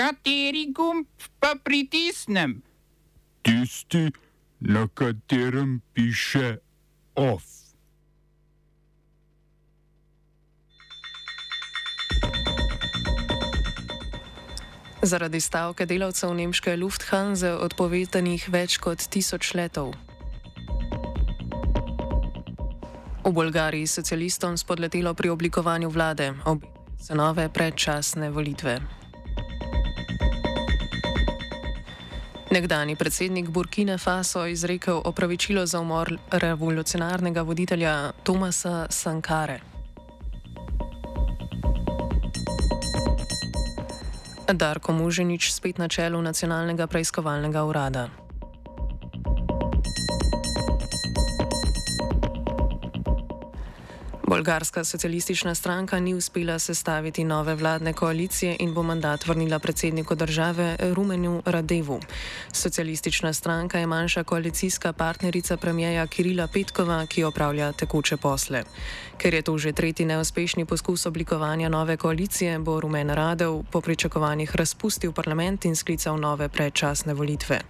Kateri gumb pa pritisnem? Tisti, na katerem piše OF. Zaradi stavke delavcev nemške Lufthansa odpovedanih več kot tisoč letov. V Bolgariji socialistom spodletelo pri oblikovanju vlade, obetajo se nove predčasne volitve. Nekdani predsednik Burkine Faso je izrekel opravičilo za umor revolucionarnega voditelja Tomasa Sankare. Darko Muženič spet na čelu nacionalnega preiskovalnega urada. Bolgarska socialistična stranka ni uspela sestaviti nove vladne koalicije in bo mandat vrnila predsedniku države Rumenu Radevu. Socialistična stranka je manjša koalicijska partnerica premijeja Kirila Petkova, ki opravlja tekoče posle. Ker je to že tretji neuspešni poskus oblikovanja nove koalicije, bo Rumen Radev po pričakovanjih razpustil parlament in sklical nove predčasne volitve.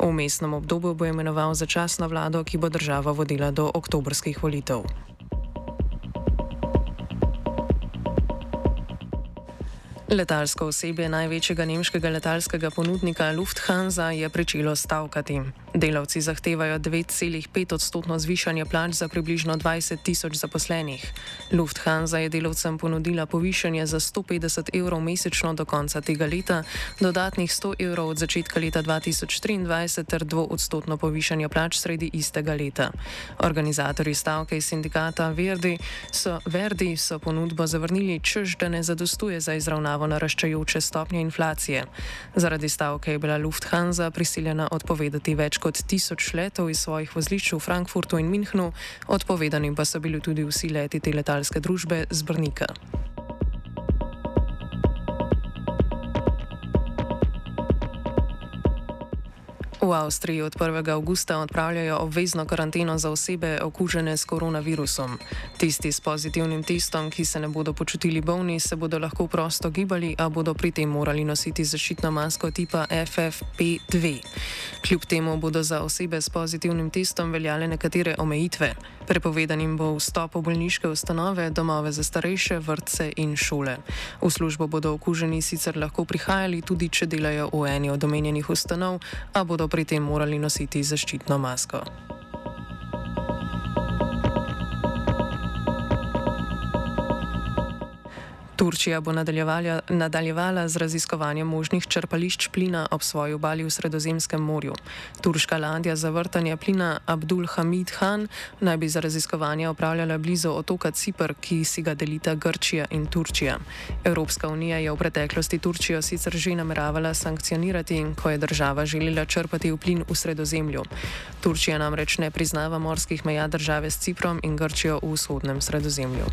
V mestnem obdobju bo imenoval začasno vlado, ki bo državo vodila do oktobrskih volitev. Letalsko osebje največjega nemškega letalskega ponudnika Lufthansa je pričelo stavkati. Delavci zahtevajo 9,5 odstotno zvišanje plač za približno 20 tisoč zaposlenih. Lufthansa je delavcem ponudila povišanje za 150 evrov mesečno do konca tega leta, dodatnih 100 evrov od začetka leta 2023 ter 2 odstotno povišanje plač sredi istega leta. Organizatorji stavke iz sindikata Verdi so, Verdi so ponudbo zavrnili, čež da ne zadostuje za izravnavo naraščajoče stopnje inflacije. Zaradi stavke je bila Lufthansa prisiljena odpovedati več kot tisoč letov iz svojih vozlišč v Frankfurtu in Münchnu, odpovedani pa so bili tudi vsi leti te letalske družbe z Brnika. V Avstriji od 1. avgusta odpravljajo obvezno karanteno za osebe okužene s koronavirusom. Tisti s pozitivnim testom, ki se ne bodo počutili bolni, se bodo lahko prosto gibali, a bodo pri tem morali nositi zaščitno masko tipa FFP2. Kljub temu bodo za osebe s pozitivnim testom veljale nekatere omejitve. Prepovedanim bo vstop v bolniške ustanove, domove za starejše, vrtce in šole. V službo bodo okuženi sicer lahko prihajali tudi, če delajo v eni od omenjenih ustanov, a bodo pri tem morali nositi zaščitno masko. Turčija bo nadaljevala z raziskovanjem možnih črpališč plina ob svoji obali v Sredozemskem morju. Turška ladja za vrtanje plina Abdul Hamid Han naj bi za raziskovanje opravljala blizu otoka Cipr, ki si ga delita Grčija in Turčija. Evropska unija je v preteklosti Turčijo sicer že nameravala sankcionirati, ko je država želela črpati plin v Sredozemlju. Turčija namreč ne priznava morskih meja države s Ciprom in Grčijo v vzhodnem Sredozemlju.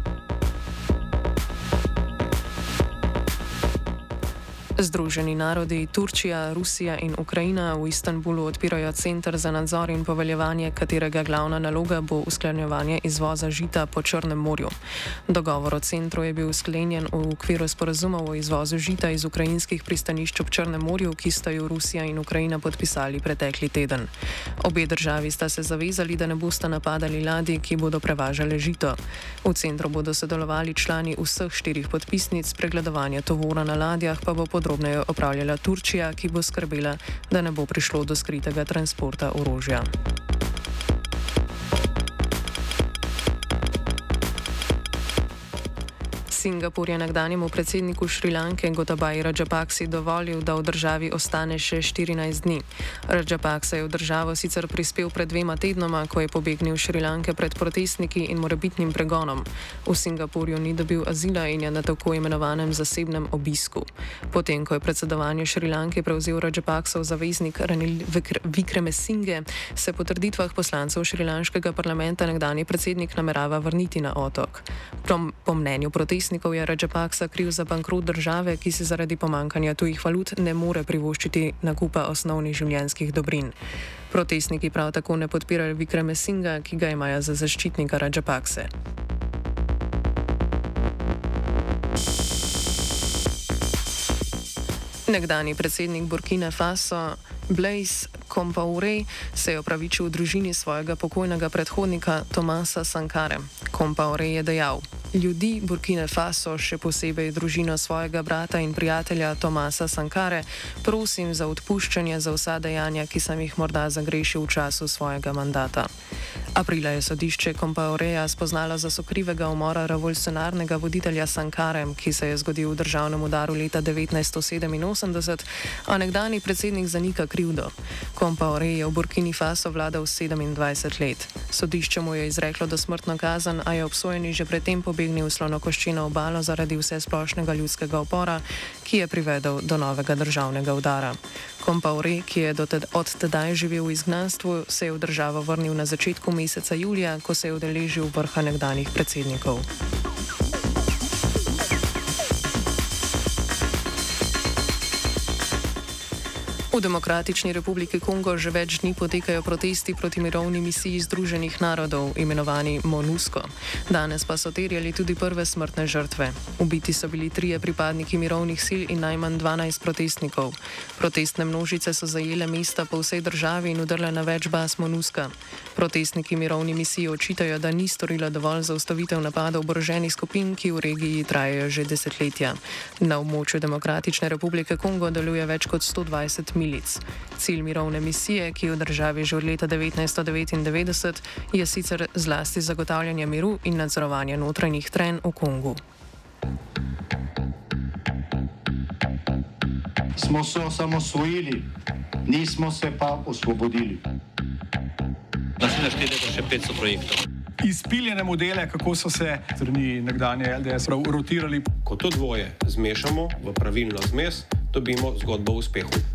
Združeni narodi, Turčija, Rusija in Ukrajina v Istanbulu odpirajo centr za nadzor in poveljevanje, katerega glavna naloga bo usklanjevanje izvoza žita po Črnem morju. Dogovor o centru je bil sklenjen v okviru sporazumov o izvozu žita iz ukrajinskih pristanišč ob Črnem morju, ki sta jo Rusija in Ukrajina podpisali pretekli teden. Obe državi sta se zavezali, da ne bosta napadali ladij, ki bodo prevažale žito. V centru bodo sodelovali člani vseh štirih podpisnic, pregledovanje tovora na ladjah pa bo pod podrobneje opravljala Turčija, ki bo skrbela, da ne bo prišlo do skritega transporta orožja. Singapur je nekdanjemu predsedniku Šrilanke Gotabaji Rajapaksi dovolil, da v državi ostane še 14 dni. Rajapaksa je v državo sicer prispel pred dvema tednoma, ko je pobegnil Šrilanke pred protestniki in morebitnim pregonom. V Singapurju ni dobil azila in je na tako imenovanem zasebnem obisku. Potem, ko je predsedovanje Šrilanke prevzel Rajapaksov zaveznik Ranil Vikreme Singe, se po trditvah poslancev šrilanškega parlamenta nekdani predsednik namerava vrniti na otok. Po mnenju protestnikov, protestnikov je Rajapaksa kriv za bankrot države, ki se zaradi pomankanja tujih valut ne more privoščiti nakupa osnovnih življenjskih dobrin. Protestniki prav tako ne podpirajo Vikreme Singa, ki ga imajo za zaščitnika Rajapakse. Nekdani predsednik Burkine Faso Blaise Compaoré se je opravičil družini svojega pokojnega predhodnika Tomasa Sankare. Compaoré je dejal: Ljudi Burkine Faso, še posebej družino svojega brata in prijatelja Tomasa Sankare, prosim za odpuščanje za vsa dejanja, ki sem jih morda zagrešil v času svojega mandata. Aprila je sodišče Compaoreja spoznalo za sokrivega umora revolucionarnega voditelja Sankare, ki se je zgodil v državnem udaru leta 1987, a nekdani predsednik zanika krivdo. Compaore je v Burkini Faso vladal 27 let. Sodišče mu je izreklo dosmrtno kazen, a je obsojeni že predtem pobegnil v slonokoščino obalo zaradi vse splošnega ljudskega opora, ki je privedel do novega državnega udara. Compaore, ki je od tedaj živel v izgnanstvu, se je v državo vrnil na začetku meseca julija, ko se je udeležil vrha nekdanjih predsednikov. V Demokratični republiki Kongo že več dni potekajo protesti proti mirovni misiji Združenih narodov, imenovani MONUSCO. Danes pa so terjali tudi prve smrtne žrtve. Ubiti so bili trije pripadniki mirovnih sil in najmanj 12 protestnikov. Protestne množice so zajele mesta po vsej državi in udrle na več baz MONUSCO. Protestniki mirovni misiji očitajo, da ni storila dovolj za ustavitev napadov oboroženih skupin, ki v regiji trajajo že desetletja. Na območju Demokratične republike Kongo deluje več kot 120 milijonov milic. Cilj mirovne misije, ki je v državi že od leta 1999, je sicer zlasti zagotavljanje miru in nadzorovanje notranjih tren v Kongu. Smo se osamosvojili, nismo se pa osvobodili. Naslednje število je še 500 projektov. Izpiljene modele, kako so se strani nekdanje LDS rotirali. Ko to dvoje zmešamo v pravilno zmes, dobimo zgodbo o uspehu.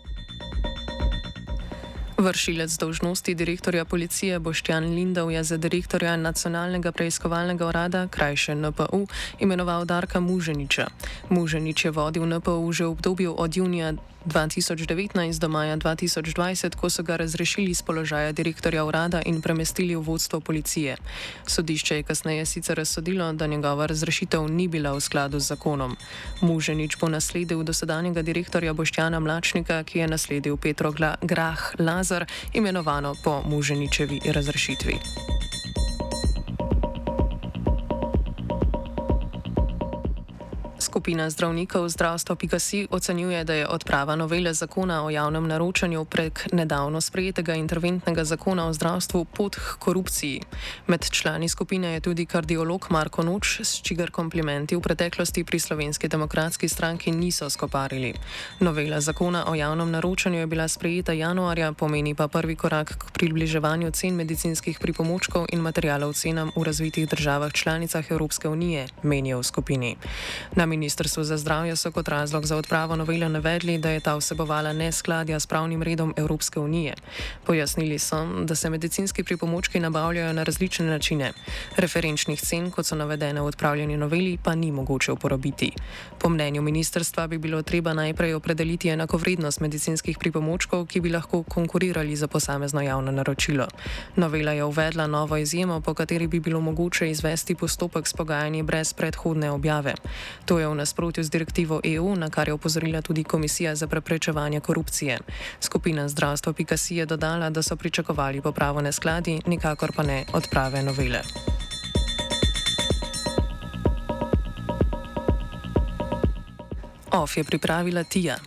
Vršilec dožnosti direktorja policije Boštjan Lindov je za direktorja nacionalnega preiskovalnega urada, krajše NPU, imenoval Darka Muženiča. Muženič je vodil NPU že v obdobju od junija 2019 do maja 2020, ko so ga razrešili z položaja direktorja urada in premestili v vodstvo policije. Sodišče je kasneje sicer razsodilo, da njegova razrešitev ni bila v skladu z zakonom. Muženič bo nasledil dosedanjega direktorja Boštjana Mlačnika, ki je nasledil Petro Grah Lazar, imenovano po Muženičevi razrešitvi. Skupina zdravnikov zdravstva.si ocenjuje, da je odprava novele zakona o javnem naročanju prek nedavno sprejetega interventnega zakona o zdravstvu pot k korupciji. Med člani skupine je tudi kardiolog Marko Noč, s čigar komplimenti v preteklosti pri slovenski demokratski stranki niso skoparili. Novela zakona o javnem naročanju je bila sprejeta januarja, pomeni pa prvi korak k približevanju cen medicinskih pripomočkov in materijalov cenam v razvitih državah članicah Evropske unije, menijo v skupini. Na Ministrstvu za zdravje so kot razlog za odpravo novele navedli, da je ta vsebovala neskladja s pravnim redom Evropske unije. Pojasnili so, da se medicinski pripomočki nabavljajo na različne načine. Referenčnih cen, kot so navedene v odpravljeni noveli, pa ni mogoče uporabiti. Po mnenju ministrstva bi bilo treba najprej opredeliti enakovrednost medicinskih pripomočkov, ki bi lahko konkurirali za posamezno javno naročilo. Novela je uvedla novo izjemo, po kateri bi bilo mogoče izvesti postopek s pogajanji brez predhodne objave. To je v nasprotju z direktivo EU, na kar je opozorila tudi Komisija za preprečevanje korupcije. Skupina zdravstva Pikasi je dodala, da so pričakovali popravo neskladi, nikakor pa ne odprave novele. OF je pripravila Tija.